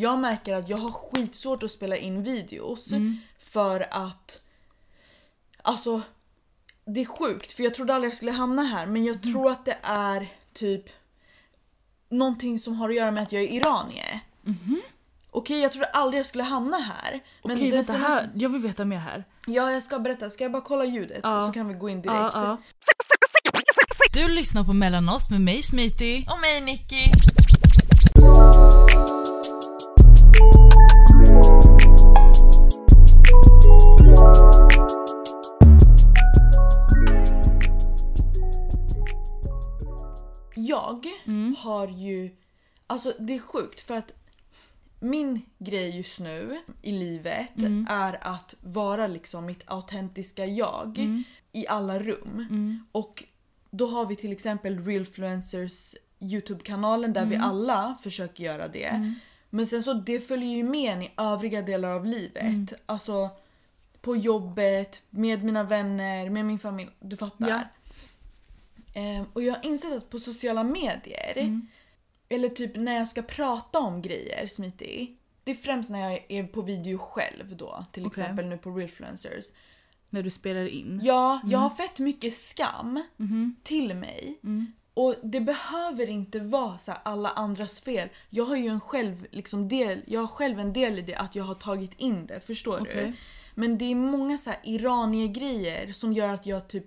jag märker att jag har skitsvårt att spela in videos Mm. för att Alltså det är sjukt för jag trodde aldrig jag skulle hamna här men jag Mm. tror att det är typ någonting som har att göra med att jag är iranier. Okej jag trodde aldrig jag skulle hamna här. Men. Okej det vänta, senaste- här, jag vill veta mer här. Ja jag ska berätta, ska jag bara kolla ljudet Ja. så kan vi gå in direkt. Du lyssnar på Mellan oss med mig Smiti. Och mig Nicky. Jag Mm. har ju, alltså det är sjukt för att min grej just nu i livet Mm. är att vara liksom mitt autentiska jag Mm. i alla rum. Och då har vi till exempel Realfluencers Youtube-kanalen där vi Mm. alla försöker göra det. Men sen så det följer ju med en i övriga delar av livet. Mm. Alltså på jobbet, med mina vänner, med min familj. Du fattar. Ja. Ehm, och jag har insett att på sociala medier, Mm. eller typ när jag ska prata om grejer smitig. Det är främst när jag är på video själv då. Till Okej. exempel nu på Realfluencers. När du spelar in. Ja, jag har fett mycket skam Mhm. till mig. Mm. Och det behöver inte vara så alla andras fel. Jag har ju en själv, liksom del, jag har själv en del i det att jag har tagit in det, förstår du? Okej. Men det är många så här iranier-grejer som gör att jag typ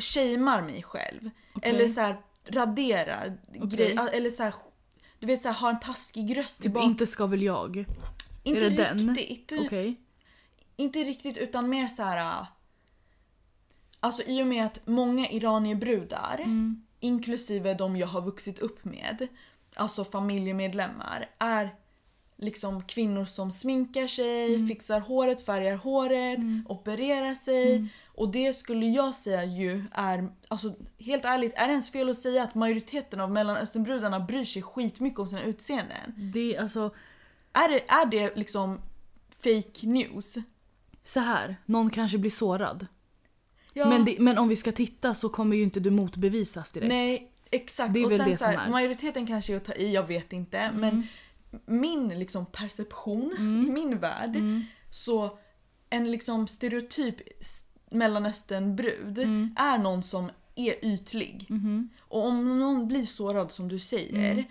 shamear mig själv. Okej. Eller så här raderar Okej. grejer. Eller så här, du vet så här, har en taskig röst Typ tillbaka. inte ska väl jag. inte är det den? riktigt. Okej. Inte riktigt utan mer så här. äh, Alltså i och med att många iranierbrudar, Mm. inklusive de jag har vuxit upp med, alltså familjemedlemmar, är liksom kvinnor som sminkar sig, Mm. fixar håret, färgar håret, opererar sig. Mm. Och det skulle jag säga ju är, alltså helt ärligt, är det ens fel att säga att majoriteten av mellanösternbrudarna bryr sig skitmycket om sina utseenden? Det är alltså Är det, är det liksom fake news? så här. någon kanske blir sårad. Ja. Men, det, men om vi ska titta så kommer ju inte du motbevisas direkt. Nej, exakt. Det är och väl sen det så här, som är. Majoriteten kanske är att ta i, jag vet inte. Men min liksom perception i min värld Mm. så en liksom stereotyp mellanösternbrud Mm. är någon som är ytlig. Mhm. Och om någon blir sårad som du säger, Mm.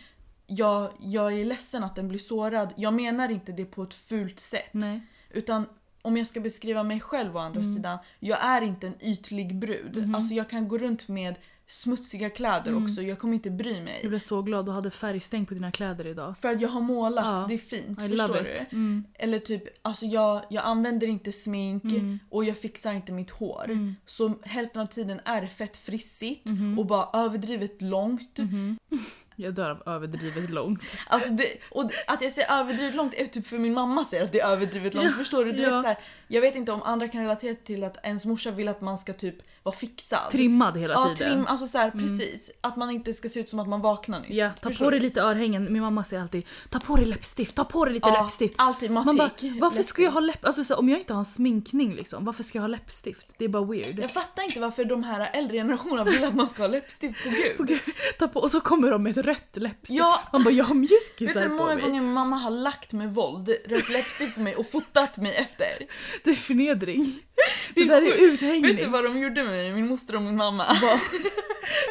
jag, jag är ledsen att den blir sårad. Jag menar inte det på ett fult sätt. Nej. Utan om jag ska beskriva mig själv å Mm. andra sidan, jag är inte en ytlig brud. Mhm. Alltså jag kan gå runt med smutsiga kläder Mm. också, jag kommer inte bry mig. Jag blev så glad du hade färgstänk på dina kläder idag. För att jag har målat, Ja. det är fint. I förstår du? Mm. Eller typ, alltså jag, jag använder inte smink Mm. och jag fixar inte mitt hår. Mm. Så hälften av tiden är det fett frissigt Mhm. och bara överdrivet långt. Mhm. Jag dör av överdrivet långt. Alltså det, och att jag säger överdrivet långt är typ för min mamma säger att det är överdrivet långt. Ja, Förstår du? du ja. vet, så här, jag vet inte om andra kan relatera till att ens morsa vill att man ska typ vara fixad. Trimmad hela ja, tiden. trim, alltså så här, Mm. precis. Att man inte ska se ut som att man vaknar nyss. Ja, ta Förstår på dig lite örhängen. Min mamma säger alltid ta på dig läppstift, ta på dig lite ja, läppstift. Alltid Man bara, matik. varför ska jag ha läpp... Alltså så, om jag inte har en sminkning liksom, varför ska jag ha läppstift? Det är bara weird. Jag fattar inte varför de här äldre generationerna vill att man ska ha läppstift på gud. På gud, Ta på, och så kommer de med ett rött läppstift. Ja, Man bara, jag har vet du mjukisar hur på många mig. gånger mamma har lagt med våld rött läppstift på mig och fotat mig efter? Det är förnedring. Det Det, är där är uthängning. Vet du vad de gjorde med mig, min moster och min mamma?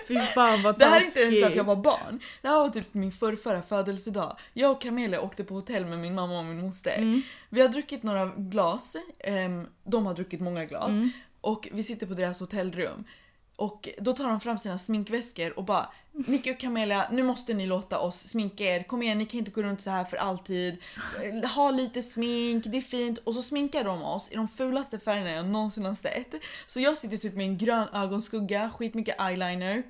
Fy fan vad Det här är inte ens taskigt. att jag var barn. Det här var typ min förrförra födelsedag. Jag och Camelia åkte på hotell med min mamma och min moster. Mm. Vi har druckit några glas, ehm, de har druckit många glas. Mm. Och vi sitter på deras hotellrum. Och då tar de fram sina sminkväskor och bara Nicky och Camelia, nu måste ni låta oss sminka er. Kom igen, ni kan inte gå runt så här för alltid. Ha lite smink, det är fint. Och så sminkar de oss i de fulaste färgerna jag någonsin har sett. Så jag sitter typ med en grön ögonskugga, skitmycket eyeliner,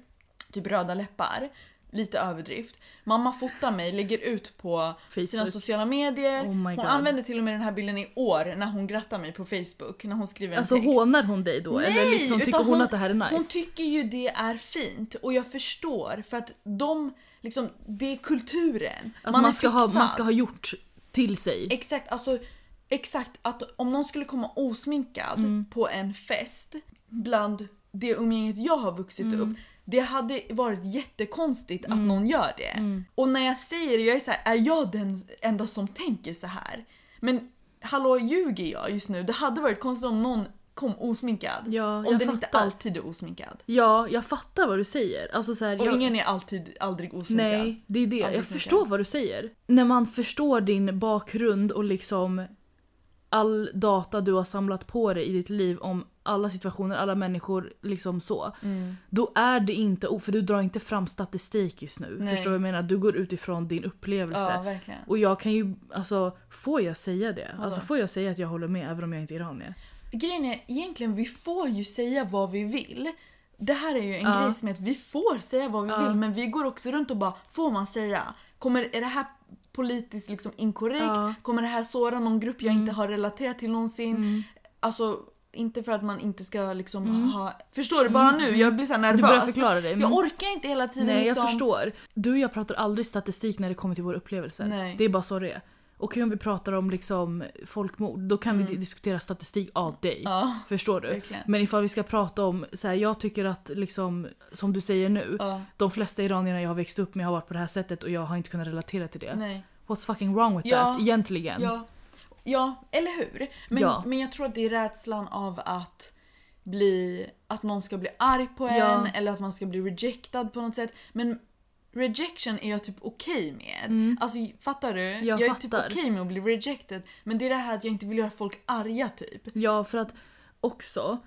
typ röda läppar. Lite överdrift. Mamma fotar mig, lägger ut på sina Facebook. sociala medier. Oh hon använder till och med den här bilden i år när hon grattar mig på Facebook. När hon skriver en Alltså text. hånar hon dig då? eller Nej, liksom tycker hon, hon- att det här är nice? Hon tycker ju det är fint och jag förstår för att de, liksom, det är kulturen. att man, är ska ha, man fixad. ska ha gjort till sig. Exakt, alltså exakt att om någon skulle komma osminkad Mm. på en fest bland det umgänget jag har vuxit Mm. upp. Det hade varit jättekonstigt att Mm. någon gör det. Mm. Och när jag säger det, jag är så här, är jag den enda som tänker så här? Men hallå, ljuger jag just nu? Det hade varit konstigt om någon kom osminkad. Ja, om den fattar. inte alltid är osminkad. Ja, jag fattar vad du säger. Alltså så här, Och jag, ingen är alltid, aldrig osminkad. Nej, det är det. Aldrig Jag sminkad. förstår vad du säger. När man förstår din bakgrund och liksom all data du har samlat på dig i ditt liv om alla situationer, alla människor, liksom så. Mm. Då är det inte, för du drar inte fram statistik just nu. Nej. Förstår du vad jag menar? Du går utifrån din upplevelse. Ja. Och jag kan ju, alltså får jag säga det? Vadå? Alltså får jag säga att jag håller med även om jag inte är iranier? Grejen är, egentligen vi får ju säga vad vi vill. Det här är ju en Ja. grej som är att vi får säga vad vi Ja. vill men vi går också runt och bara, får man säga? Kommer, är det här politiskt liksom inkorrekt? Ja. Kommer det här såra någon grupp jag Mm. inte har relaterat till någonsin? Mm. Alltså, inte för att man inte ska liksom Mm. ha... Förstår du? Bara Mm, nu, mm. jag blir så här Du nervös. börjar förklara dig. Jag orkar inte hela tiden Nej, liksom... jag förstår. Du och jag pratar aldrig statistik när det kommer till våra upplevelser. Nej. Det är bara så det är. Okej om vi pratar om liksom folkmord, då kan vi Mm. diskutera statistik av dig. Ja, Förstår du? verkligen. Men ifall vi ska prata om, så här, jag tycker att liksom, som du säger nu, Ja, de flesta iranierna jag har växt upp med har varit på det här sättet och jag har inte kunnat relatera till det. nej. What's fucking wrong with Ja. that egentligen? Ja, ja eller hur? Men, Ja. men jag tror att det är rädslan av att bli, att någon ska bli arg på en eller att man ska bli rejectad på något sätt. Men rejection är jag typ okej med. Mm. Alltså fattar du? Jag är typ okej med att bli rejected. Men det är det här att jag inte vill göra folk arga typ. Ja, för att också,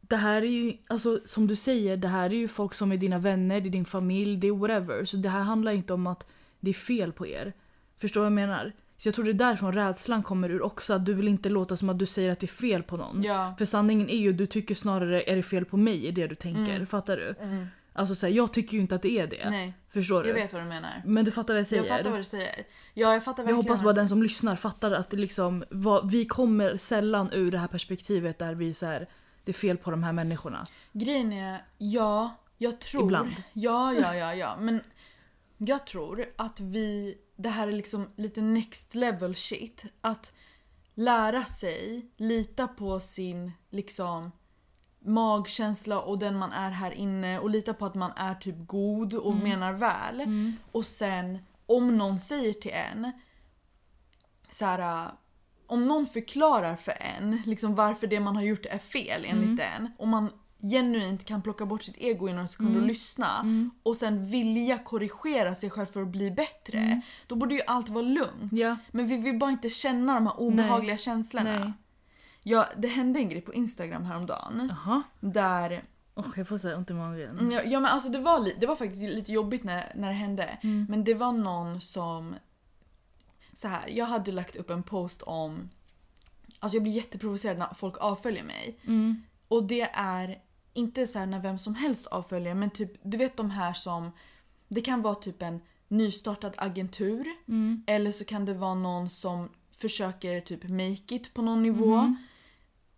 det här är ju, alltså som du säger, det här är ju folk som är dina vänner, det är din familj, det är whatever. Så det här handlar inte om att det är fel på er. Förstår vad jag menar? Så jag tror det är därifrån rädslan kommer ur också, att du vill inte låta som att du säger att det är fel på någon. Ja. För sanningen är ju, du tycker snarare är det fel på mig, är det du tänker. Mm. Fattar du? Mm. Alltså så här, jag tycker ju inte att det är det. Nej, Förstår du? jag vet vad du menar. Men du fattar vad jag säger? Jag fattar vad du säger. Ja, jag fattar Jag hoppas bara den som lyssnar fattar att det liksom, vad, vi kommer sällan ur det här perspektivet där vi så här, det är fel på de här människorna. Grejen är, ja, jag tror... Ibland. Ja, ja, ja, ja. Men jag tror att vi... Det här är liksom lite next level shit. Att lära sig lita på sin liksom magkänsla och den man är här inne och lita på att man är typ god och Mm. menar väl. Och sen om någon säger till en så här, äh, om någon förklarar för en liksom varför det man har gjort är fel enligt en och man genuint kan plocka bort sitt ego i några sekunder och Mm. lyssna Mm. och sen vilja korrigera sig själv för att bli bättre. Mm. Då borde ju allt vara lugnt. Ja. Men vi vill bara inte känna de här obehagliga känslorna. Nej. Ja, det hände en grej på Instagram häromdagen Jaha. där Oh, jag får säga ont i magen. Mm, Ja, ja men alltså det var, det var faktiskt lite jobbigt när, när det hände. Mm. Men det var någon som... Så här, jag hade lagt upp en post om... Alltså jag blir jätteprovocerad när folk avföljer mig. Mm. Och det är inte så här när vem som helst avföljer men typ du vet de här som... Det kan vara typ en nystartad agentur. Mm. Eller så kan det vara någon som försöker typ make it på någon nivå. Mhm.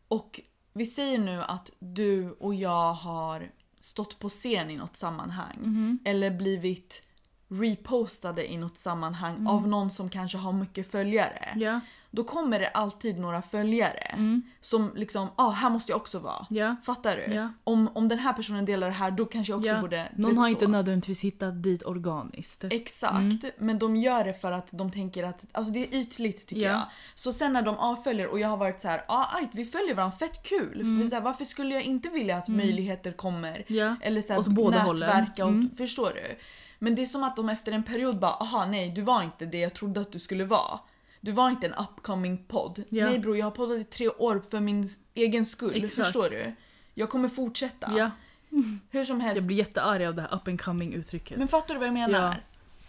Och vi säger nu att du och jag har stått på scen i något sammanhang. Mhm. Eller blivit repostade i något sammanhang Mm. av någon som kanske har mycket följare. Ja. Då kommer det alltid några följare Mm. som liksom, ah här måste jag också vara. Ja. Fattar du? Ja. Om, om den här personen delar det här då kanske jag också Ja. borde... Någon har så. inte nödvändigtvis hittat dit organiskt. Exakt, Mm. men de gör det för att de tänker att, alltså det är ytligt tycker Ja. jag. Så sen när de avföljer och jag har varit så här, ah, ajt, vi följer varandra, fett kul. Mm. För så här, varför skulle jag inte vilja att möjligheter kommer? Eller så här, Åt båda hållen. nätverka, och, Mm. förstår du? Men det är som att de efter en period bara, aha nej du var inte det jag trodde att du skulle vara. Du var inte en upcoming podd. Ja. Nej bror jag har poddat i tre år för min egen skull, Exakt. förstår du? Jag kommer fortsätta. Ja. Hur som helst. Jag blir jättearg av det här up and coming uttrycket. Men fattar du vad jag menar? Ja.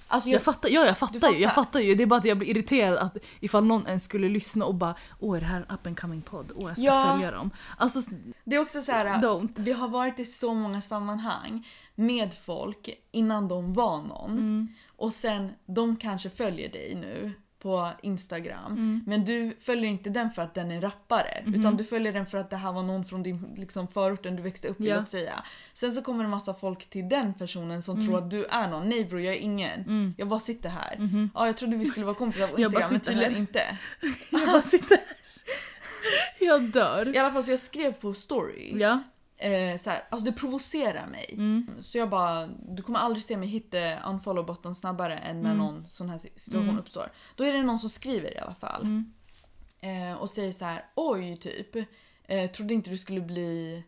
Alltså Jag jag, fattar, ja jag fattar, ju, jag fattar. fattar ju. Det är bara att jag blir irriterad att ifall någon ens skulle lyssna och bara åh är det här en up and coming podd? Åh jag ska Ja. följa dem. Alltså det är också så här. don't. Vi har varit i så många sammanhang med folk innan de var någon. Mm. Och sen, de kanske följer dig nu på Instagram. Mm. Men du följer inte den för att den är rappare. Mhm. Utan du följer den för att det här var någon från din liksom, förorten du växte upp i, Ja. låt säga. Sen så kommer en massa folk till den personen som tror att du är någon. Nej bror, jag är ingen. Mm. Jag bara sitter här. Mhm. Ja, jag trodde vi skulle vara kompisar på Instagram men tydligen här. inte. Jag bara sitter här. Jag dör. I alla fall så jag skrev på story. Ja. Eh, så här, alltså det provocerar mig. Mm. Så jag bara, du kommer aldrig se mig hitta unfollow button snabbare än när Mm. någon sån här situation Mm. uppstår. Då är det någon som skriver i alla fall. Mm. Eh, och säger så här: oj typ. Eh, trodde inte du skulle bli...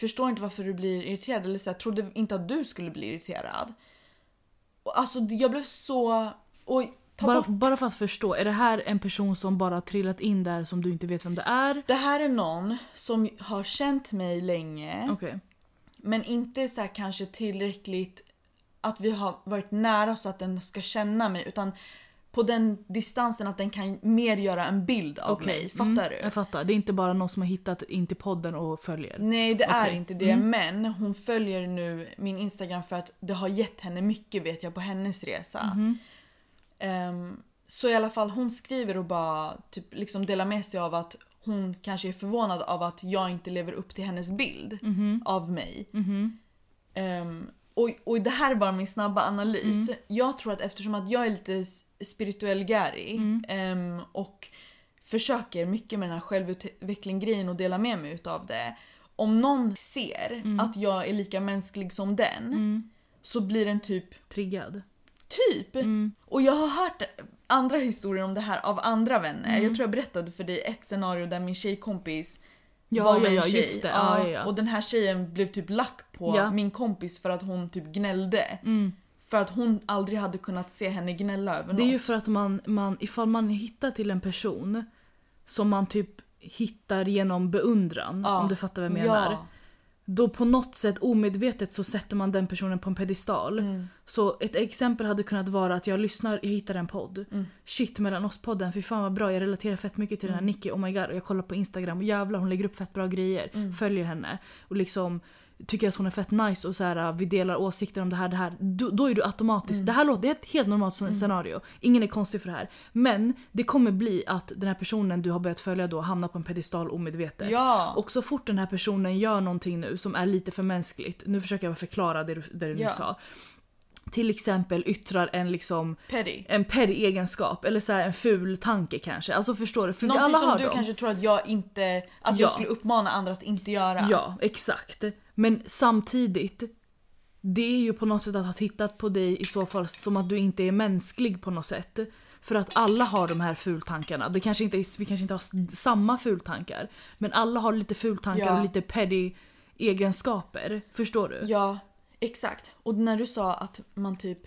Förstår inte varför du blir irriterad. Eller så här, trodde inte att du skulle bli irriterad. Och alltså jag blev så... Oj, ta Bara, bort. bara för att förstå, är det här en person som bara trillat in där som du inte vet vem det är? Det här är någon som har känt mig länge. Okej. Men inte så här kanske tillräckligt att vi har varit nära så att den ska känna mig. Utan på den distansen att den kan mer göra en bild av Okej. mig. Fattar Mm, du? Jag fattar. Det är inte bara någon som har hittat in till podden och följer. Nej det är Okej. inte det Mm. men hon följer nu min instagram för att det har gett henne mycket vet jag på hennes resa. Mhm. Ehm, så i alla fall hon skriver och bara typ liksom delar med sig av att hon kanske är förvånad av att jag inte lever upp till hennes bild Mhm. av mig. Mhm. Ehm, och, och det här är bara min snabba analys. Mm. Jag tror att eftersom att jag är lite spirituell Gary Mm. ehm, och försöker mycket med den här självutveckling grejen och dela med mig utav det. Om någon ser Mm. att jag är lika mänsklig som den Mm. så blir den typ Triggad. Typ. Mm. Och jag har hört andra historier om det här av andra vänner. Mm. Jag tror jag berättade för dig ett scenario där min tjejkompis Ja, var ja, med en ja, tjej. just det. Ja, ja. Och den här tjejen blev typ lack på min kompis för att hon typ gnällde. Mm. För att hon aldrig hade kunnat se henne gnälla över Det är ju något. för att man, man, ifall man hittar till en person som man typ hittar genom beundran, om du fattar vad jag menar. Då på något sätt omedvetet så sätter man den personen på en pedestal. Mm. Så ett exempel hade kunnat vara att jag lyssnar, jag hittar en podd. Mm. Shit mellan oss-podden, fy fan vad bra, jag relaterar fett mycket till den här Mm. Nicky, oh my god. Och jag kollar på Instagram och jävlar hon lägger upp fett bra grejer. Mm. Följer henne. Och liksom tycker att hon är fett nice och så här, vi delar åsikter om det här, det här. Då, då är du automatiskt, Mm. det här låter, det är ett helt normalt Mm. scenario. Ingen är konstig för det här. Men det kommer bli att den här personen du har börjat följa då hamnar på en pedestal omedvetet. Ja. Och så fort den här personen gör någonting nu som är lite för mänskligt, nu försöker jag förklara det du, det du nu Ja. sa. Till exempel yttrar en liksom Petty. en petty egenskap eller så en ful tanke kanske. Alltså förstår du? För vi Någonting alla som har du dem. kanske tror att jag inte... Att Ja. jag skulle uppmana andra att inte göra. Ja, exakt. Men samtidigt, det är ju på något sätt att ha tittat på dig i så fall som att du inte är mänsklig på något sätt. För att alla har de här fultankarna. Det kanske inte är, vi kanske inte har samma fultankar. Men alla har lite fultankar Ja. och lite petty egenskaper. Förstår du? Ja, exakt. Och när du sa att man typ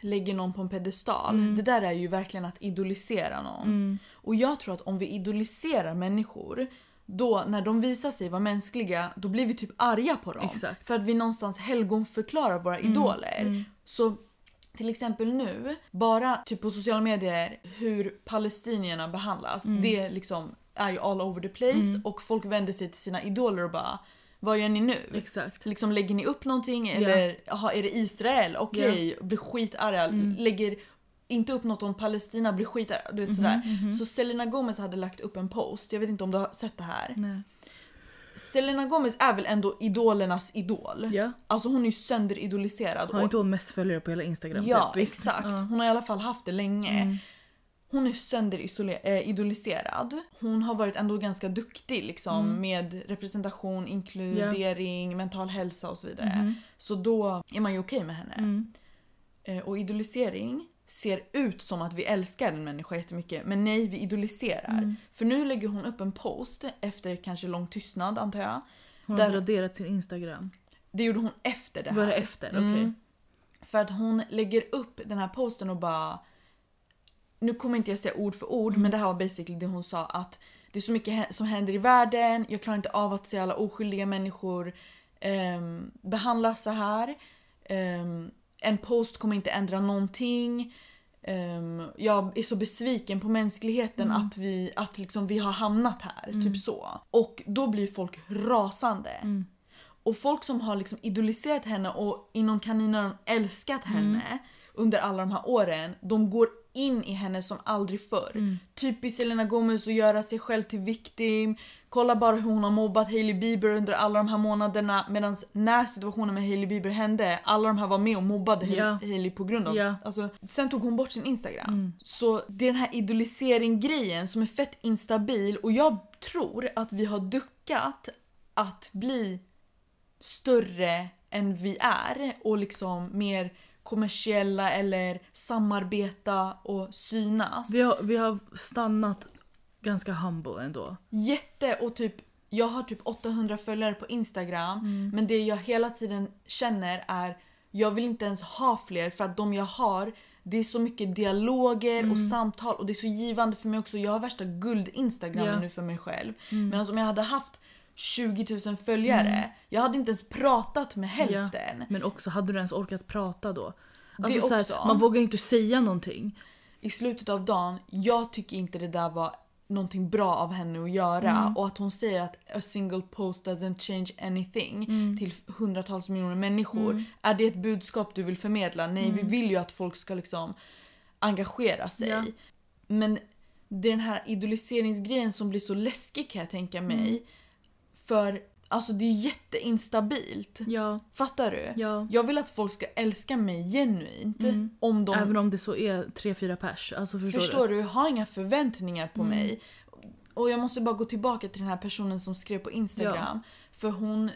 lägger någon på en pedestal. Mm. Det där är ju verkligen att idolisera någon. Och jag tror att om vi idoliserar människor då när de visar sig vara mänskliga då blir vi typ arga på dem. Exakt. För att vi någonstans helgonförklarar våra idoler. mm. Så till exempel nu, bara typ på sociala medier hur palestinierna behandlas. Mm. Det liksom är ju all over the place och folk vänder sig till sina idoler och bara vad gör ni nu? Exakt. Liksom lägger ni upp någonting eller aha, är det Israel? Okej, blir skitarga. Mm. Lägger inte upp något om Palestina, blir skitarga. Du vet Mhm, sådär. Så Selena Gomez hade lagt upp en post, jag vet inte om du har sett det här. Nej. Selena Gomez är väl ändå idolernas idol? Ja. Alltså hon är ju sönderidoliserad. Har inte hon mest följare på hela Instagram? Ja, typ? Exakt. Ja. Hon har i alla fall haft det länge. Mm. Hon är sönderidoliserad. Hon har varit ändå ganska duktig liksom, Mm. med representation, inkludering, mental hälsa och så vidare. Mhm. Så då är man ju okej med henne. Mm. Eh, Och idolisering ser ut som att vi älskar en människa jättemycket men nej vi idoliserar. Mm. För nu lägger hon upp en post efter kanske lång tystnad antar jag. Hon har Där- raderat sin Instagram. Det gjorde hon efter det här. Var det efter? Okej. Mm. För att hon lägger upp den här posten och bara... Nu kommer inte jag säga ord för ord Mm. men det här var basically det hon sa att det är så mycket som händer i världen, jag klarar inte av att se alla oskyldiga människor ehm, behandlas så här. Ehm, en post kommer inte ändra någonting. Ehm, jag är så besviken på mänskligheten Mm. att, vi, att liksom vi har hamnat här. Typ så. Och då blir folk rasande. Mm. Och folk som har liksom idoliserat henne och inom kaninöron älskat henne under alla de här åren, de går in i henne som aldrig förr. Mm. Typiskt Selena Gomez att göra sig själv till victim. Kolla bara hur hon har mobbat Hailey Bieber under alla de här månaderna medan när situationen med Hailey Bieber hände, alla de här var med och mobbade Ja. Hailey på grund av... Ja. Alltså, sen tog hon bort sin Instagram. Mm. Så det är den här idolisering-grejen som är fett instabil och jag tror att vi har duckat att bli större än vi är och liksom mer kommersiella eller samarbeta och synas. Vi har, vi har stannat ganska humble ändå. Jätte och typ jag har typ 800 följare på Instagram Mm. men det jag hela tiden känner är jag vill inte ens ha fler för att de jag har det är så mycket dialoger Mm. och samtal och det är så givande för mig också. Jag har värsta guld-instagrammen Ja. nu för mig själv. Mm. Medan om jag hade haft 20 000 följare, jag hade inte ens pratat med hälften. Men också, hade du ens orkat prata då? Alltså, Det så här, också. Man vågar inte säga någonting. i slutet av dagen, jag tycker inte det där var någonting bra av henne att göra och att hon säger att a single post doesn't change anything till hundratals miljoner människor. Är det ett budskap du vill förmedla? Nej, vi vill ju att folk ska liksom engagera sig. Ja. Men det är den här idoliseringsgrejen som blir så läskig kan jag tänka mig. För alltså det är jätteinstabilt. Ja, Fattar du? ja. Jag vill att folk ska älska mig genuint. Mm. Om de Även om det så är tre fyra pers. Alltså förstår, Förstår du? du? Ha inga förväntningar på Mm. mig. Och jag måste bara gå tillbaka till den här personen som skrev på Instagram. För hon...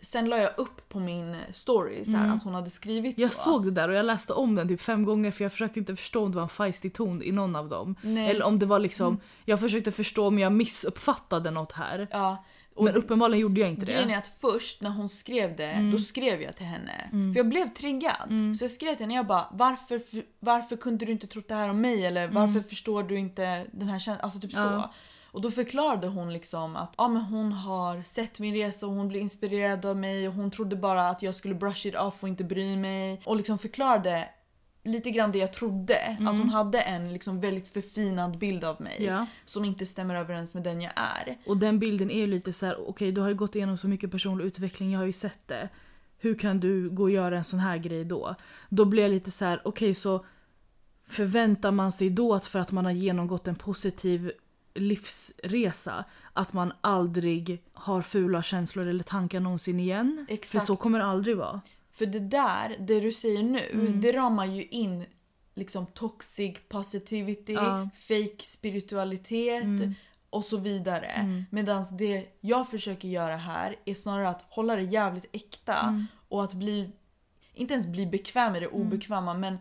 Sen la jag upp på min story så här, Mm. att hon hade skrivit Jag så. såg det där och jag läste om den typ fem gånger för jag försökte inte förstå om det var en feisty ton i någon av dem. Nej. Eller om det var liksom, jag försökte förstå om jag missuppfattade något här. Ja. Och Men uppenbarligen gjorde jag inte Grejen det. är att först när hon skrev det, Mm. då skrev jag till henne. För jag blev triggad. Så jag skrev till henne, jag bara varför, varför kunde du inte trott det här om mig? Eller varför förstår du inte den här känslan? Alltså typ Mm. Ja. så. Och då förklarade hon liksom att ja, men hon har sett min resa och hon blev inspirerad av mig och hon trodde bara att jag skulle brush it off och inte bry mig. Och liksom förklarade lite grann det jag trodde. Att hon hade en liksom väldigt förfinad bild av mig. Ja. Som inte stämmer överens med den jag är. Och den bilden är ju lite så här: okej du har ju gått igenom så mycket personlig utveckling, jag har ju sett det. Hur kan du gå och göra en sån här grej då? Då blir jag lite så här: okej så förväntar man sig då att för att man har genomgått en positiv livsresa att man aldrig har fula känslor eller tankar någonsin igen? För Exakt. så kommer det aldrig vara. För det där, det du säger nu, Mm. det ramar ju in liksom toxic positivity, Ja. fake spiritualitet Mm. och så vidare. Mm. Medan det jag försöker göra här är snarare att hålla det jävligt äkta Mm. och att bli, inte ens bli bekväm med det obekväma men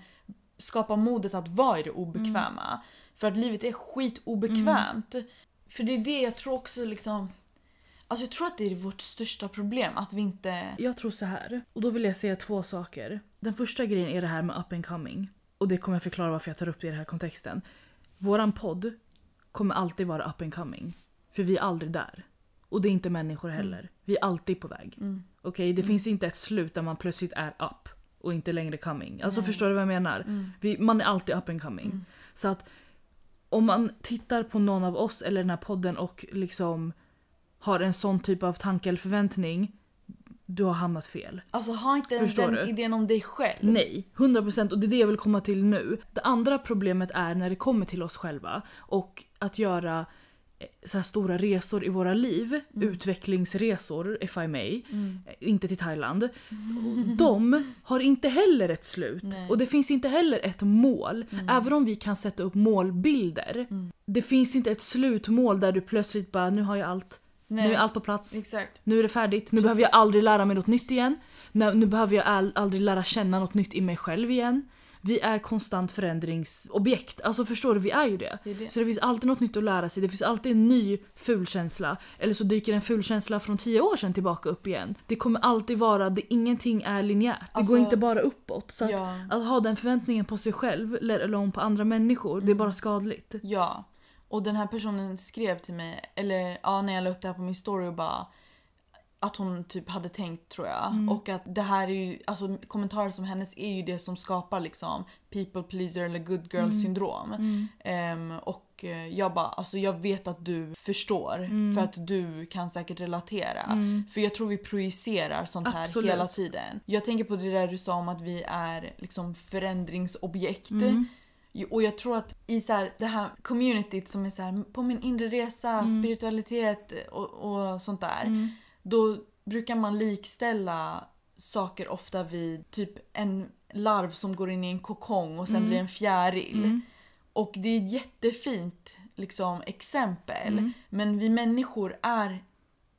skapa modet att vara i det obekväma. Mm. För att livet är skitobekvämt. För det är det jag tror också liksom Alltså jag tror att det är vårt största problem att vi inte... Jag tror så här. Och då vill jag säga två saker. Den första grejen är det här med up and coming. Och det kommer jag förklara varför jag tar upp det i den här kontexten. Våran podd kommer alltid vara up and coming. För vi är aldrig där. Och det är inte människor heller. Vi är alltid på väg. Mm. Okej, det finns inte ett slut där man plötsligt är up och inte längre coming. Alltså Nej. förstår du vad jag menar? Mm. Vi, man är alltid up and coming. Mm. Så att om man tittar på någon av oss eller den här podden och liksom har en sån typ av tanke eller förväntning, du har hamnat fel. Alltså ha inte ens Förstår den du? idén om dig själv. Nej, 100% och det är det jag vill komma till nu. Det andra problemet är när det kommer till oss själva och att göra eh, så här stora resor i våra liv, utvecklingsresor if I may, Mm. eh, inte till Thailand. De har inte heller ett slut Nej. och det finns inte heller ett mål. Mm. Även om vi kan sätta upp målbilder. Mm. Det finns inte ett slutmål där du plötsligt bara nu har jag allt, Nej. nu är allt på plats. Exakt. Nu är det färdigt. Nu Precis. behöver jag aldrig lära mig något nytt igen. Nu, nu behöver jag all, aldrig lära känna något nytt i mig själv igen. Vi är konstant förändringsobjekt. Alltså förstår du, vi är ju det. Det är det. Så det finns alltid något nytt att lära sig. Det finns alltid en ny fulkänsla. Eller så dyker en fulkänsla från tio år sedan tillbaka upp igen. Det kommer alltid vara, det, ingenting är linjärt. Det Alltså, går inte bara uppåt. Så att, Ja. att ha den förväntningen på sig själv eller eller på andra människor, det är Mm. bara skadligt. Ja. Och den här personen skrev till mig, eller ja, när jag la upp det här på min story och bara att hon typ hade tänkt tror jag. Mm. Och att det här är ju, alltså kommentarer som hennes är ju det som skapar liksom people pleaser eller good girl Mm. syndrom. Mm. Ehm, och eh, jag bara, alltså jag vet att du förstår Mm. för att du kan säkert relatera. Mm. För jag tror vi projicerar sånt här Absolut. hela tiden. Jag tänker på det där du sa om att vi är liksom förändringsobjekt. Och jag tror att i så här, det här communityt som är så här, på min inre resa, Mm. spiritualitet och, och sånt där. Mm. Då brukar man likställa saker ofta vid typ en larv som går in i en kokong och sen Mm. blir en fjäril. Mm. Och det är ett jättefint liksom, exempel. Mm. Men vi människor är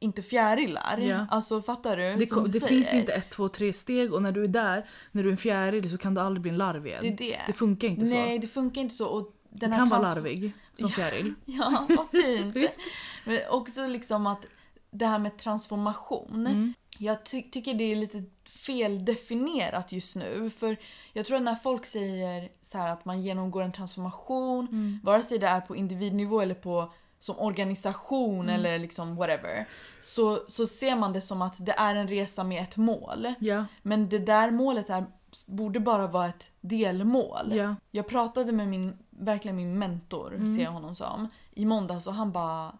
inte fjärilar. Ja. Alltså fattar du? Det, Som det finns inte ett, två, tre steg och när du är där, när du är en fjäril så kan du aldrig bli en larv igen. Det det. Det funkar inte så. Nej, det funkar inte så. Och den du här kan vara larvig som fjäril. Ja, vad fint. Men också liksom att det här med transformation. Mm. Jag ty- tycker det är lite feldefinierat just nu. För jag tror att när folk säger så här att man genomgår en transformation, Mm. vare sig det är på individnivå eller på som organisation Mm. eller liksom whatever. Så, så ser man det som att det är en resa med ett mål. Ja, Men det där målet är, borde bara vara ett delmål. ja. Jag pratade med min, verkligen min mentor, Mm. ser jag honom som, i måndags och han bara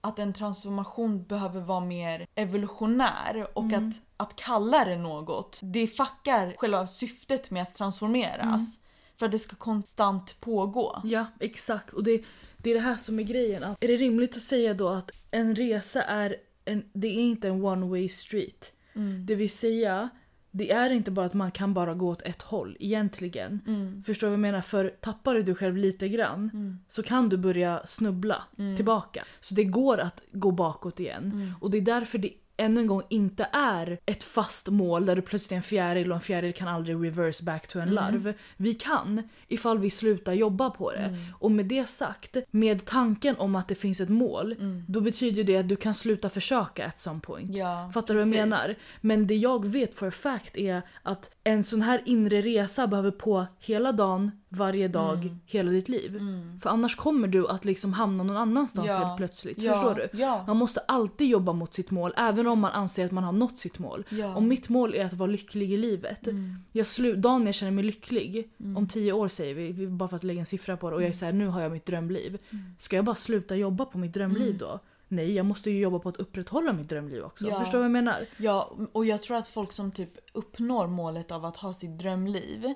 att en transformation behöver vara mer evolutionär och Mm. att, att kalla det något, det fuckar själva syftet med att transformeras. Mm. För att det ska konstant pågå. Ja, exakt. Och det, det är det här som är grejen. Att, är det rimligt att säga då att en resa är en, det är inte en one way street? Mm. Det vill säga, det är inte bara att man kan bara gå åt ett håll egentligen. Mm. Förstår du vad jag menar? För tappar du dig själv lite grann Mm. så kan du börja snubbla tillbaka. Så det går att gå bakåt igen. Mm. Och det är därför det ännu en gång inte är ett fast mål där du plötsligt är en fjäril och en fjäril kan aldrig reverse back to en Mm. larv. Vi kan ifall vi slutar jobba på det. Mm. Och med det sagt, med tanken om att det finns ett mål, då betyder det att du kan sluta försöka at some point. Mm. Ja, Fattar du vad jag menar? Men det jag vet for a fact är att en sån här inre resa behöver på hela dagen, varje dag, Mm. hela ditt liv. För annars kommer du att liksom hamna någon annanstans Ja. helt plötsligt. Ja, Förstår du? ja. Man måste alltid jobba mot sitt mål, även om man anser att man har nått sitt mål. Ja. Mm. Om mitt mål är att vara lycklig i livet. Jag slu- dagen jag känner mig lycklig, om tio år säger vi, bara för att lägga en siffra på det, och jag är såhär, nu har jag mitt drömliv. Mm. Ska jag bara sluta jobba på mitt drömliv då? Nej, jag måste ju jobba på att upprätthålla mitt drömliv också. Ja. Förstår du vad jag menar? Ja, och jag tror att folk som typ uppnår målet av att ha sitt drömliv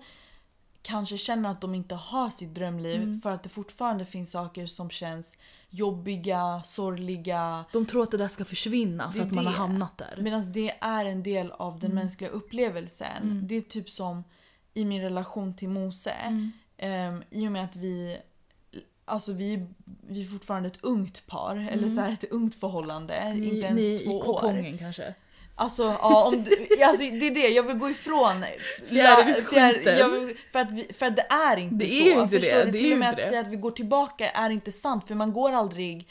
kanske känner att de inte har sitt drömliv Mm. för att det fortfarande finns saker som känns jobbiga, sorgliga. De tror att det där ska försvinna för att man har hamnat där. Medan det är en del av Mm. den mänskliga upplevelsen. Det är typ som i min relation till Mose. Mm. Ehm, I och med att vi Alltså vi, vi är fortfarande ett ungt par, eller så här ett ungt förhållande. Mm. Ni, inte ens ni två i år. kanske? Alltså, ja, om du, alltså det är det, jag vill gå ifrån Fjärilsskiten. för, att vi, för att det är inte Det så. är ju inte förstår det, du? det Till och med att det. säga att vi går tillbaka är inte sant för man går aldrig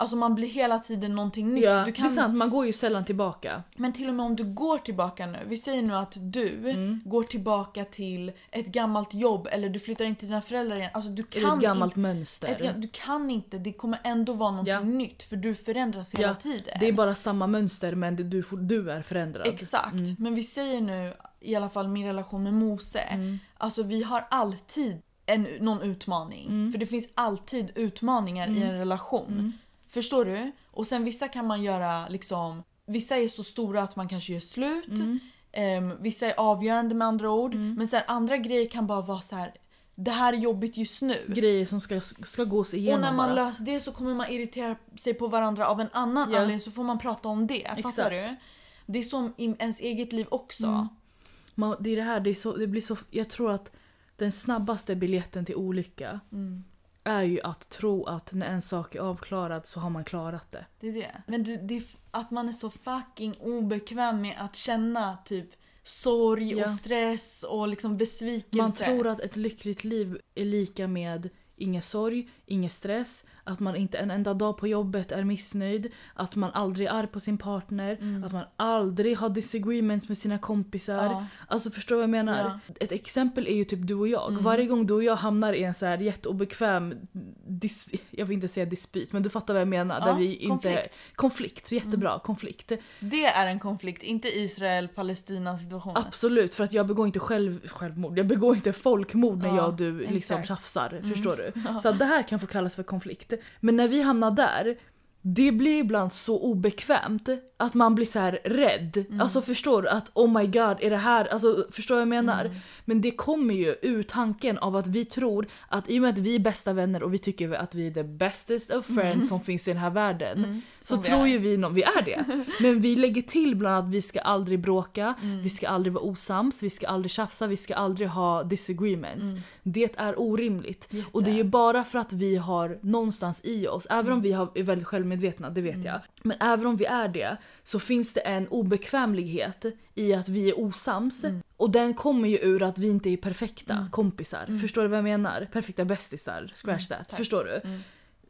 Alltså man blir hela tiden någonting nytt. Ja, du det är kan, sant. Man går ju sällan tillbaka. men till och med om du går tillbaka nu, vi säger nu att du Mm. går tillbaka till ett gammalt jobb eller du flyttar in till dina föräldrar igen. Alltså du kan ett gammalt inte, mönster. ett, du kan inte, det kommer ändå vara någonting Ja. nytt för du förändras hela Ja, tiden. Det är bara samma mönster men du, du är förändrad. Exakt. Mm. Men vi säger nu, i alla fall min relation med Mose. Mm. Alltså vi har alltid en, någon utmaning. Mm. För det finns alltid utmaningar i en relation. Mm. Förstår du? Och sen vissa kan man göra liksom, vissa är så stora att man kanske gör slut. Mm. Ehm, vissa är avgörande med andra ord. Men sen andra grejer kan bara vara så här. det här är jobbigt just nu. Grejer som ska, ska gås igenom Och när man bara. löser det så kommer man irritera sig på varandra av en annan Ja. anledning så får man prata om det. Fattar Exakt. du? Det är som i ens eget liv också. Mm. Man, det är det här, det, så, det blir så... Jag tror att den snabbaste biljetten till olycka Mm. Är ju att tro att när en sak är avklarad så har man klarat det. Det är det. Men du, det är att man är så fucking obekväm med att känna typ sorg Ja. och stress och liksom besvikelse. Man tror att ett lyckligt liv är lika med ingen sorg, ingen stress, att man inte en enda dag på jobbet är missnöjd, att man aldrig är arg på sin partner, att man aldrig har disagreements med sina kompisar. Ja. Alltså förstår du vad jag menar? Ett exempel är ju typ du och jag. Varje gång du och jag hamnar i en så här jätteobekväm, dis, jag vill inte säga dispyt, men du fattar vad jag menar. Ja, där vi inte, konflikt. konflikt, jättebra, konflikt. Det är en konflikt, inte Israel-Palestina situationen. Absolut, för att jag begår inte själv, självmord, jag begår inte folkmord när Ja, jag och du liksom exakt. Mm. tjafsar. Förstår du? Så det här kan få kallas för konflikt. Men när vi hamnar där, det blir ibland så obekvämt att man blir så här rädd. Mm. Alltså förstår du? Att oh my god, är det här... Alltså förstår vad jag menar? Mm. Men det kommer ju ur tanken av att vi tror att i och med att vi är bästa vänner och vi tycker att vi är the bestest of friends som finns i den här världen. Så Mm. Vi tror är. ju vi, vi är det. Men vi lägger till bland att vi ska aldrig bråka, Mm. vi ska aldrig vara osams, vi ska aldrig tjafsa, vi ska aldrig ha disagreements. Mm. Det är orimligt. Och det är ju bara för att vi har någonstans i oss, även Mm. om vi har, är väldigt självmedvetna självmedvetna, det vet Mm. jag. Men även om vi är det så finns det en obekvämlighet i att vi är osams. Mm. Och den kommer ju ur att vi inte är perfekta kompisar. Förstår du vad jag menar? Perfekta bästisar, scratch that. Mm. tack. Förstår du? Mm.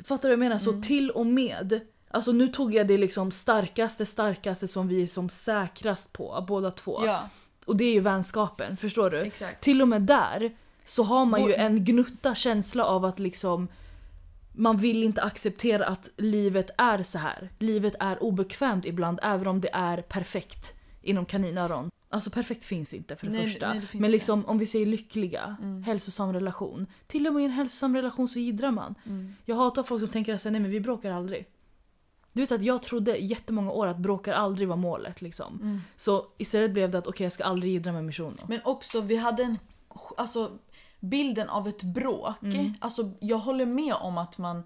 Fattar du vad jag menar? Så till och med, alltså nu tog jag det liksom starkaste, starkaste som vi är som säkrast på, båda två. Ja, Och det är ju vänskapen, förstår du? exakt. Till och med där så har man ju en gnutta känsla av att liksom man vill inte acceptera att livet är så här. Livet är obekvämt ibland även om det är perfekt inom kaninöron. Alltså perfekt finns inte för det Nej, första. nej, det Men liksom om vi säger lyckliga, Mm. hälsosam relation. Till och med i en hälsosam relation så jiddrar man. Mm. Jag hatar folk som tänker att nej men vi bråkar aldrig. Du vet att jag trodde jättemånga år att bråkar aldrig var målet liksom. Mm. Så istället blev det att okej jag ska aldrig jiddra med missionen. Men också, vi hade en... Alltså, bilden av ett bråk. Mm. Alltså, jag håller med om att man...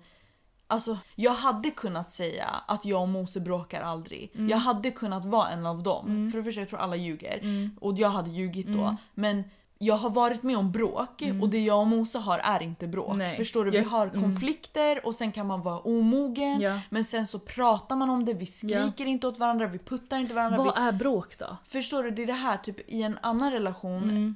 Alltså, jag hade kunnat säga att jag och Mose bråkar aldrig. Mm. Jag hade kunnat vara en av dem. För det första, jag tror alla ljuger. Mm. Och jag hade ljugit då. Men jag har varit med om bråk och det jag och Mose har är inte bråk. Mm. Nej. Förstår du? Vi har mm. konflikter och sen kan man vara omogen. Ja. Men sen så pratar man om det, vi skriker inte åt varandra, vi puttar inte varandra. Vad Vi, är bråk då? förstår du? Det är det här, typ i en annan relation.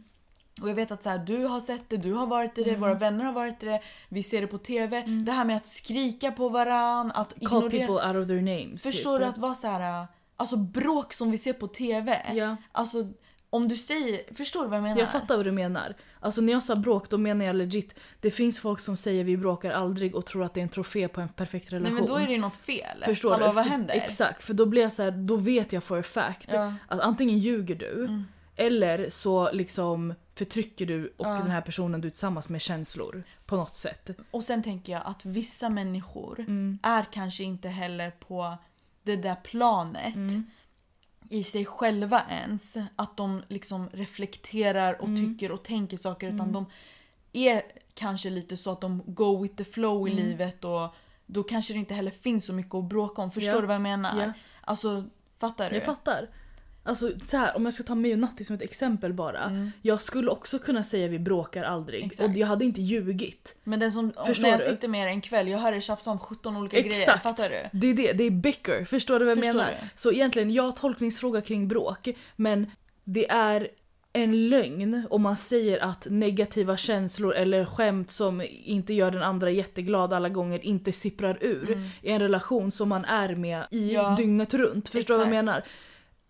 Mm. Och jag vet att så här, du har sett det, du har varit i det, våra vänner har varit i det, vi ser det på TV. Det här med att skrika på varann, att Mm. Call ignorera. people out of their names. Förstår typ. du? Att vara så här, alltså bråk som vi ser på TV. Ja. Alltså om du säger, förstår du vad jag menar? Jag fattar vad du menar. Alltså när jag sa bråk då menar jag legit, det finns folk som säger vi bråkar aldrig och tror att det är en trofé på en perfekt relation. Nej men då är det ju något fel. Förstår Hallå, du? vad händer? Exakt, för då blir jag så här, då vet jag for a fact Ja. Mm. att antingen ljuger du eller så liksom förtrycker du och den här personen du är tillsammans med känslor på något sätt. Och sen tänker jag att vissa människor Mm. är kanske inte heller på det där planet Mm. i sig själva ens. Att de liksom reflekterar och Mm. tycker och tänker saker utan de är kanske lite så att de go with the flow i Mm. livet och då kanske det inte heller finns så mycket att bråka om. Förstår Ja. du vad jag menar? Ja. Alltså, fattar du? Jag fattar. Alltså så här, om jag ska ta mig och Natti som ett exempel bara. Mm. Jag skulle också kunna säga vi bråkar aldrig. Exakt. Och jag hade inte ljugit. Men den som, Förstår när jag du? sitter med er en kväll, jag hör er tjafsa om 17 olika grejer. Exakt. Fattar du? Det är det, det är bicker. Förstår du vad jag Förstår menar? du? Så egentligen, jag har tolkningsfråga kring bråk. Men det är en lögn om man säger att negativa känslor eller skämt som inte gör den andra jätteglad alla gånger inte sipprar ur i en relation som man är med i Mm. Ja. dygnet runt. Förstår du vad jag menar?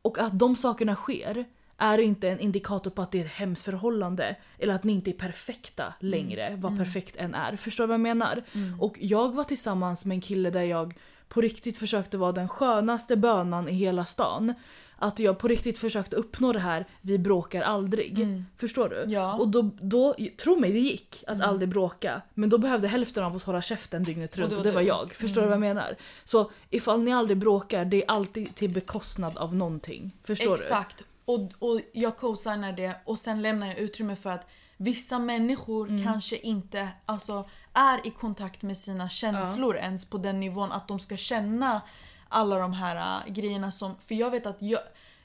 Och att de sakerna sker är inte en indikator på att det är ett hemskt förhållande. Eller att ni inte är perfekta längre, Mm. vad perfekt än är. Förstår du vad jag menar? Och jag var tillsammans med en kille där jag på riktigt försökte vara den skönaste bönan i hela stan. Att jag på riktigt försökte uppnå det här, vi bråkar aldrig. Förstår du? Mm. Ja. Mm. Och då, då, tro mig det gick att aldrig bråka. Men då behövde hälften av oss hålla käften dygnet runt och var det var du. jag. Förstår du vad jag menar? Så ifall ni aldrig bråkar, det är alltid till bekostnad av någonting. Förstår Exakt. Och, och jag co-signar det och sen lämnar jag utrymme för att vissa människor Mm. kanske inte alltså, är i kontakt med sina känslor ens på den nivån att de ska känna alla de här äh, grejerna som... För jag vet att jag,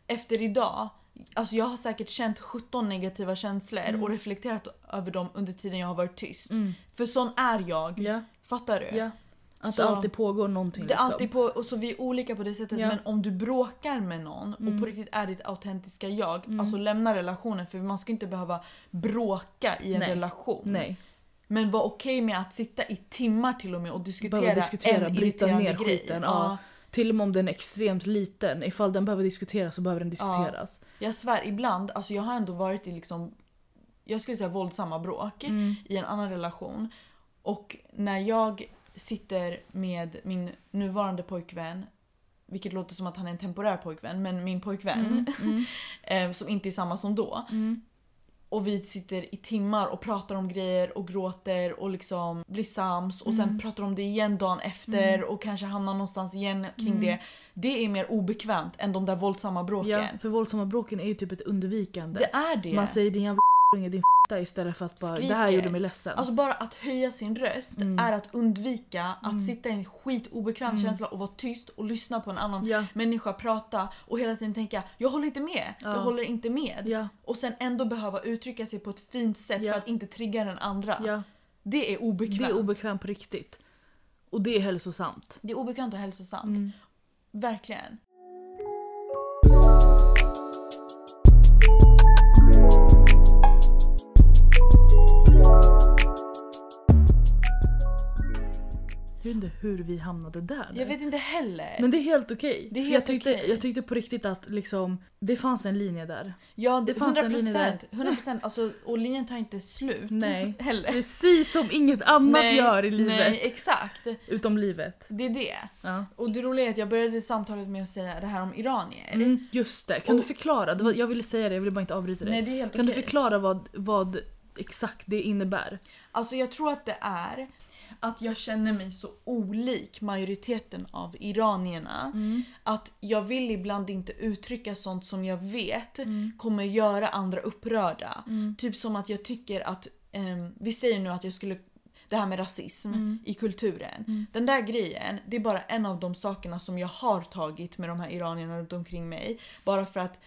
efter idag, alltså jag har säkert känt 17 negativa känslor Mm. och reflekterat över dem under tiden jag har varit tyst. För sån är jag. Ja, Fattar du? ja. Att Så- det alltid pågår någonting Det liksom. alltid på, och så vi är olika på det sättet Ja. men om du bråkar med någon och på riktigt är ditt autentiska jag, alltså lämna relationen för man ska inte behöva bråka i en Nej. relation. Nej. Men var okej med att sitta i timmar till och med och diskutera, diskutera, en bryta irriterande ner grej. skiten. Ja. Till och med om den är extremt liten, ifall den behöver diskuteras så behöver den diskuteras. Jag svär, ibland, alltså jag har ändå varit i liksom, jag skulle säga våldsamma bråk Mm. i en annan relation. Och när jag sitter med min nuvarande pojkvän, vilket låter som att han är en temporär pojkvän, men min pojkvän, Mm. eh, som inte är samma som då. Och vi sitter i timmar och pratar om grejer och gråter och liksom blir sams och Mm. sen pratar om det igen dagen efter och kanske hamnar någonstans igen kring Mm. det. Det är mer obekvämt än de där våldsamma bråken. Ja, för våldsamma bråken är ju typ ett undvikande. Det är det. Man säger din jävla din f***a istället för att bara det här Skriker. gjorde mig ledsen. Alltså bara att höja sin röst Mm. är att undvika att sitta i en skitobekväm känsla och vara tyst och lyssna på en annan Ja. människa prata och hela tiden tänka jag håller inte med, Ja. jag håller inte med. Ja, Och sen ändå behöva uttrycka sig på ett fint sätt för att inte trigga den andra. Det är obekvämt. Det är obekvämt på riktigt. Och det är hälsosamt. Det är obekvämt och hälsosamt. Mm. Verkligen. Jag vet inte hur vi hamnade där. Jag vet inte heller. Men det är helt okej. Det är För helt jag, tyckte, okej. jag tyckte på riktigt att liksom, det fanns en linje där. ja, det, det fanns en 100 linje där. procent. 100 procent. Alltså, och linjen tar inte slut. Nej. Heller. Precis som inget annat gör i livet. Nej, exakt. Utom livet. Det är det. Ja. Och det roliga är att jag började samtalet med att säga det här om iranier. Mm, just det. Kan Och- du förklara? Det var, jag ville säga det, jag ville bara inte avbryta dig. Nej, det är helt kan du okej. förklara vad, vad exakt det innebär? Alltså jag tror att det är att jag känner mig så olik majoriteten av iranierna. Att jag vill ibland inte uttrycka sånt som jag vet kommer göra andra upprörda. Typ som att jag tycker att, ehm, vi säger nu att jag skulle det här med rasism i kulturen. Den där grejen, det är bara en av de sakerna som jag har tagit med de här iranierna runt omkring mig. Bara för att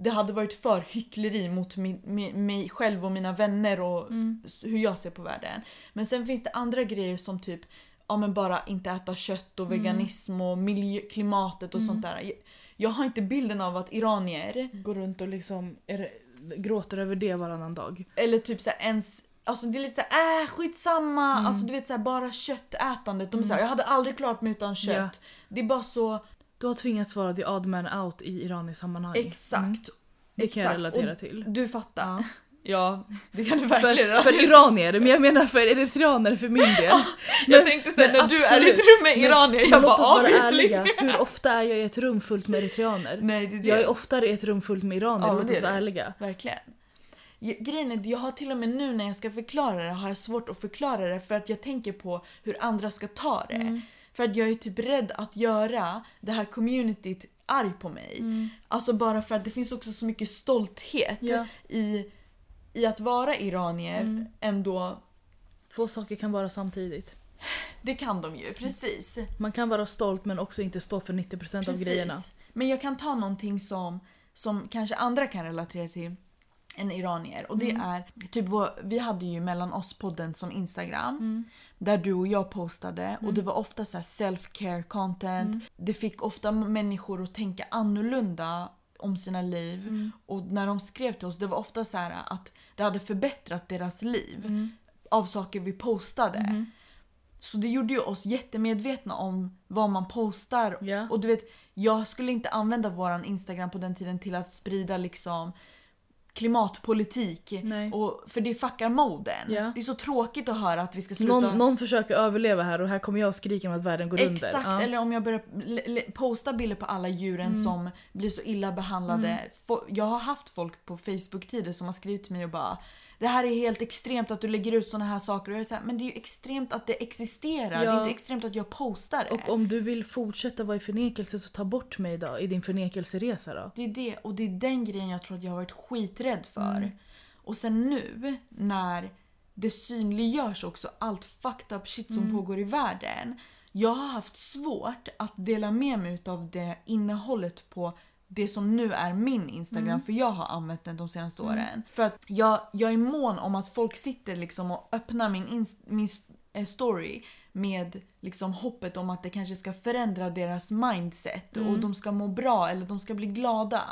det hade varit för hyckleri mot min, mi- mig själv och mina vänner och s- hur jag ser på världen. Men sen finns det andra grejer som typ ja men bara inte äta kött och veganism och miljö, klimatet och sånt där. Jag, har inte bilden av att iranier, Gå runt och liksom är, gråter över det varannan dag. eller typ så ens Alltså det är lite såhär, äh skitsamma, Mm. alltså du vet såhär bara köttätandet. De är såhär, jag hade aldrig klarat mig utan kött. Ja. Det är bara så, Du har tvingats vara the odd man out i iranisk sammanhang. exakt. Mm. Det kan jag relatera Och till. Du fattar. Ja. Ja, det kan du verkligen För, för iranier, men jag menar för eritreaner för min del. Jag tänkte såhär, men när du är i absolut. ett rum med Men- iranier, Men jag bara obviously. Hur ofta är jag i ett rum fullt med eritreaner? Nej det är det. Jag är oftare i ett rum fullt med iranier, Ja, låt oss vara ärliga. Verkligen. Grejen är, jag har till och med nu när jag ska förklara det har jag svårt att förklara det för att jag tänker på hur andra ska ta det. Mm. För att jag är typ rädd att göra det här communityt arg på mig. Alltså bara för att det finns också så mycket stolthet Ja. i, i att vara iranier Mm. ändå. Få saker kan vara samtidigt. Det kan de ju, precis. Man kan vara stolt men också inte stå för 90% av grejerna. Men jag kan ta någonting som, som kanske andra kan relatera till än iranier. Och det Mm. är, typ vår, vi hade ju mellan oss-podden som Instagram. Mm. Där du och jag postade och det var ofta så här self-care content. Mm. Det fick ofta människor att tänka annorlunda om sina liv. Mm. Och när de skrev till oss, det var ofta så här att det hade förbättrat deras liv. Mm. Av saker vi postade. Så det gjorde ju oss jättemedvetna om vad man postar. Ja. Och du vet, jag skulle inte använda våran Instagram på den tiden till att sprida liksom klimatpolitik. Nej. Och, för det fuckar moden. Ja. Det är så tråkigt att höra att vi ska sluta... Någon, någon försöker överleva här och här kommer jag och skriker om att världen går under. Exakt, Ja. eller om jag börjar posta bilder på alla djuren Mm. som blir så illa behandlade. Fo- Jag har haft folk på Facebook-tider som har skrivit till mig och bara Det här är helt extremt att du lägger ut såna här saker och jag är så här, men det är ju extremt att det existerar. Det Ja. är inte extremt att jag postar det. Och om du vill fortsätta vara i förnekelse så ta bort mig då i din förnekelseresa då. Det är det, och det är den grejen jag tror att jag har varit skiträdd för. Mm. Och sen nu när det synliggörs också allt fucked up shit som pågår i världen. Jag har haft svårt att dela med mig av det innehållet på det som nu är min Instagram för jag har använt den de senaste åren. För att jag, jag är mån om att folk sitter liksom och öppnar min, min eh, story med liksom hoppet om att det kanske ska förändra deras mindset och de ska må bra eller de ska bli glada.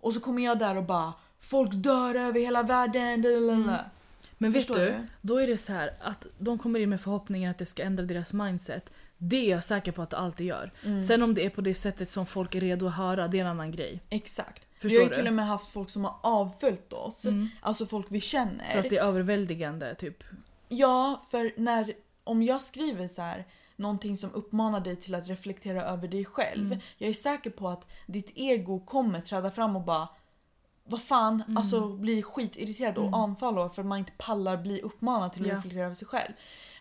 Och så kommer jag där och bara Folk dör över hela världen. lalalala." Men vet du, du? då är det så här att de kommer in med förhoppningen att det ska ändra deras mindset. Det är jag säker på att det alltid gör. Mm. Sen om det är på det sättet som folk är redo att höra, det är en annan grej. Exakt. Förstår vi har ju till och med haft folk som har avföljt oss. Alltså folk vi känner. För att det är överväldigande typ. Ja, för när, om jag skriver så här någonting som uppmanar dig till att reflektera över dig själv. Jag är säker på att ditt ego kommer träda fram och bara vad fan, alltså bli skitirriterad och anfalla för att man inte pallar bli uppmanad till att Ja. reflektera över sig själv.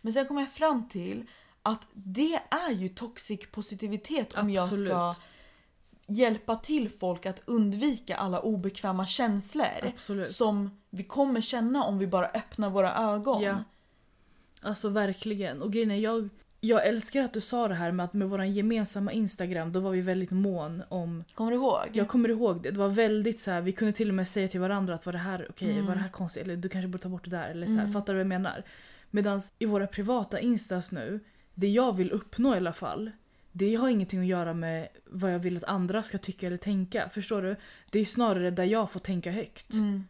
Men sen kommer jag fram till att det är ju toxic positivitet om jag Absolut. ska hjälpa till folk att undvika alla obekväma känslor Absolut. som vi kommer känna om vi bara öppnar våra ögon. Ja. Alltså verkligen. Och grejen är, jag, jag älskar att du sa det här med att med vår gemensamma Instagram, då var vi väldigt mån om... Kommer du ihåg? Jag kommer ihåg det. Det var väldigt så här, vi kunde till och med säga till varandra att var det här okej, Mm. var det här konstigt? Eller du kanske borde ta bort det där. Eller så här, Fattar du vad jag menar? Medan i våra privata instas nu, det jag vill uppnå i alla fall, det har ingenting att göra med vad jag vill att andra ska tycka eller tänka. Förstår du? Det är snarare där jag får tänka högt. Mm.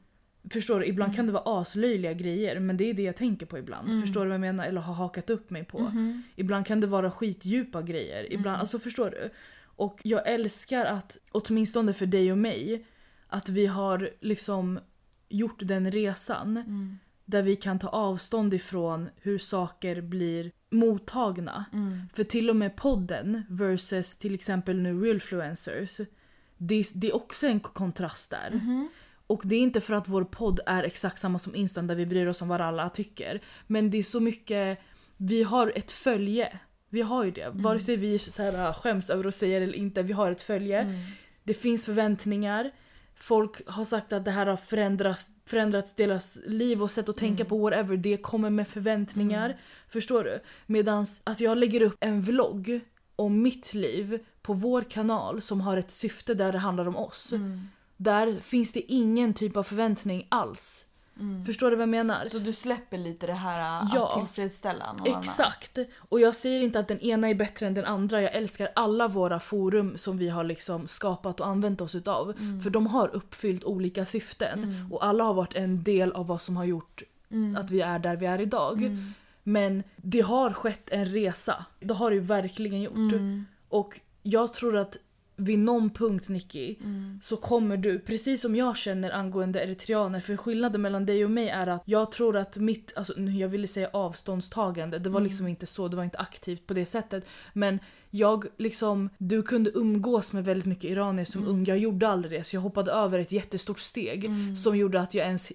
Förstår du? Ibland kan det vara aslöjliga grejer men det är det jag tänker på ibland. Mm. Förstår du vad jag menar? Eller har hakat upp mig på. Mhm. Ibland kan det vara skitdjupa grejer. Ibland, Mm. alltså förstår du? Och jag älskar att, åtminstone för dig och mig, att vi har liksom gjort den resan Mm. där vi kan ta avstånd ifrån hur saker blir mottagna. Mm. För till och med podden versus till exempel nu realfluencers, det, det är också en kontrast där. Och det är inte för att vår podd är exakt samma som Instan där vi bryr oss om vad alla tycker. Men det är så mycket, vi har ett följe. Vi har ju det. Vare sig vi så här, skäms över att säga det eller inte, vi har ett följe. Mm. Det finns förväntningar. Folk har sagt att det här har förändrats, förändrats deras liv och sätt att tänka Mm. på whatever. Det kommer med förväntningar. Förstår du? Medan att jag lägger upp en vlogg om mitt liv på vår kanal som har ett syfte där det handlar om oss. Mm. Där finns det ingen typ av förväntning alls. Mm. Förstår du vad jag menar? Så du släpper lite det här äh, Ja. att tillfredsställa någon annan? Exakt! Och jag säger inte att den ena är bättre än den andra. Jag älskar alla våra forum som vi har liksom skapat och använt oss utav. Mm. För de har uppfyllt olika syften. Mm. Och alla har varit en del av vad som har gjort Mm. att vi är där vi är idag. Mm. Men det har skett en resa. Det har det ju verkligen gjort. Mm. Och jag tror att vid någon punkt Nicky Mm. så kommer du, precis som jag känner angående eritreaner, för skillnaden mellan dig och mig är att jag tror att mitt, alltså jag ville säga avståndstagande, det var Mm. liksom inte så, det var inte aktivt på det sättet. Men jag liksom, du kunde umgås med väldigt mycket iranier som Mm. ung, jag gjorde aldrig det så jag hoppade över ett jättestort steg Mm. som gjorde att jag ens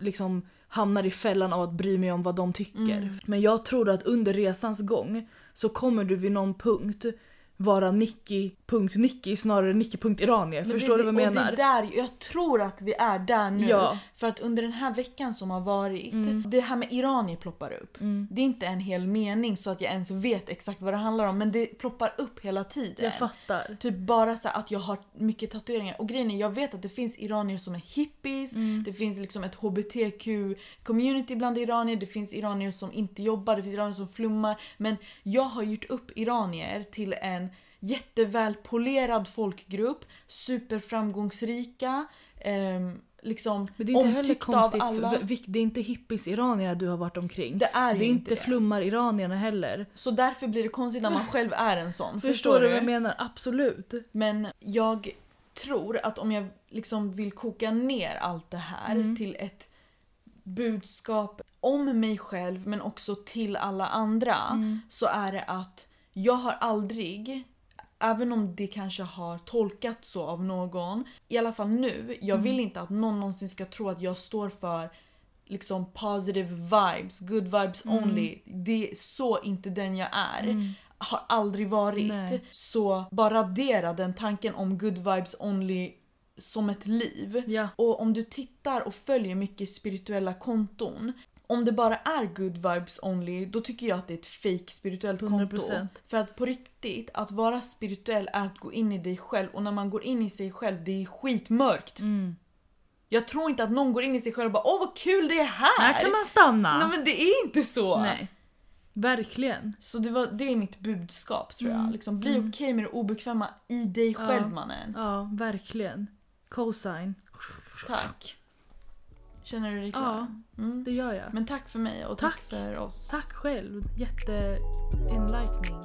liksom hamnar i fällan av att bry mig om vad de tycker. Mm. Men jag tror att under resans gång så kommer du vid någon punkt vara Nicky.Nicky snarare Nicky.Iranier. Men Förstår det, du vad jag menar? Det är där, jag tror att vi är där nu. Ja. För att under den här veckan som har varit, Mm. det här med iranier ploppar upp. Mm. Det är inte en hel mening så att jag ens vet exakt vad det handlar om men det ploppar upp hela tiden. Jag fattar. Typ bara så att jag har mycket tatueringar. Och grejen är, jag vet att det finns iranier som är hippies, Mm. det finns liksom ett hbtq-community bland iranier, det finns iranier som inte jobbar, det finns iranier som flummar. Men jag har gjort upp iranier till en jättevälpolerad folkgrupp, superframgångsrika, ehm, liksom Men det är inte heller konstigt, alla. för, det är inte hippies-iranierna du har varit omkring. Det är, det är inte det. flummar-iranierna heller. Så därför blir det konstigt när man själv är en sån. Förstår, du vad jag menar? Absolut. Men jag tror att om jag liksom vill koka ner allt det här Mm. till ett budskap om mig själv men också till alla andra Mm. så är det att jag har aldrig, även om det kanske har tolkats så av någon, i alla fall nu, jag Mm. vill inte att någon någonsin ska tro att jag står för liksom positive vibes, good vibes Mm. only. Det är så inte den jag är Mm. har aldrig varit. Nej. Så bara radera den tanken om good vibes only som ett liv. Ja. Och om du tittar och följer mycket spirituella konton om det bara är good vibes only, då tycker jag att det är ett fake spirituellt konto. 100%. För att på riktigt, att vara spirituell är att gå in i dig själv och när man går in i sig själv, det är skitmörkt. Mm. Jag tror inte att någon går in i sig själv och bara åh vad kul det är här! Här kan man stanna. Nej men det är inte så! Nej. Verkligen. Så det, var, det är mitt budskap tror jag. Mm. Liksom, bli Mm. okej med det obekväma i dig själv Ja. mannen. Ja, verkligen. Cosign. Tack. Känner du dig klar? Ja, mm. det gör jag. Men tack för mig och tack, tack för oss. Tack själv. Jätte-enlightening.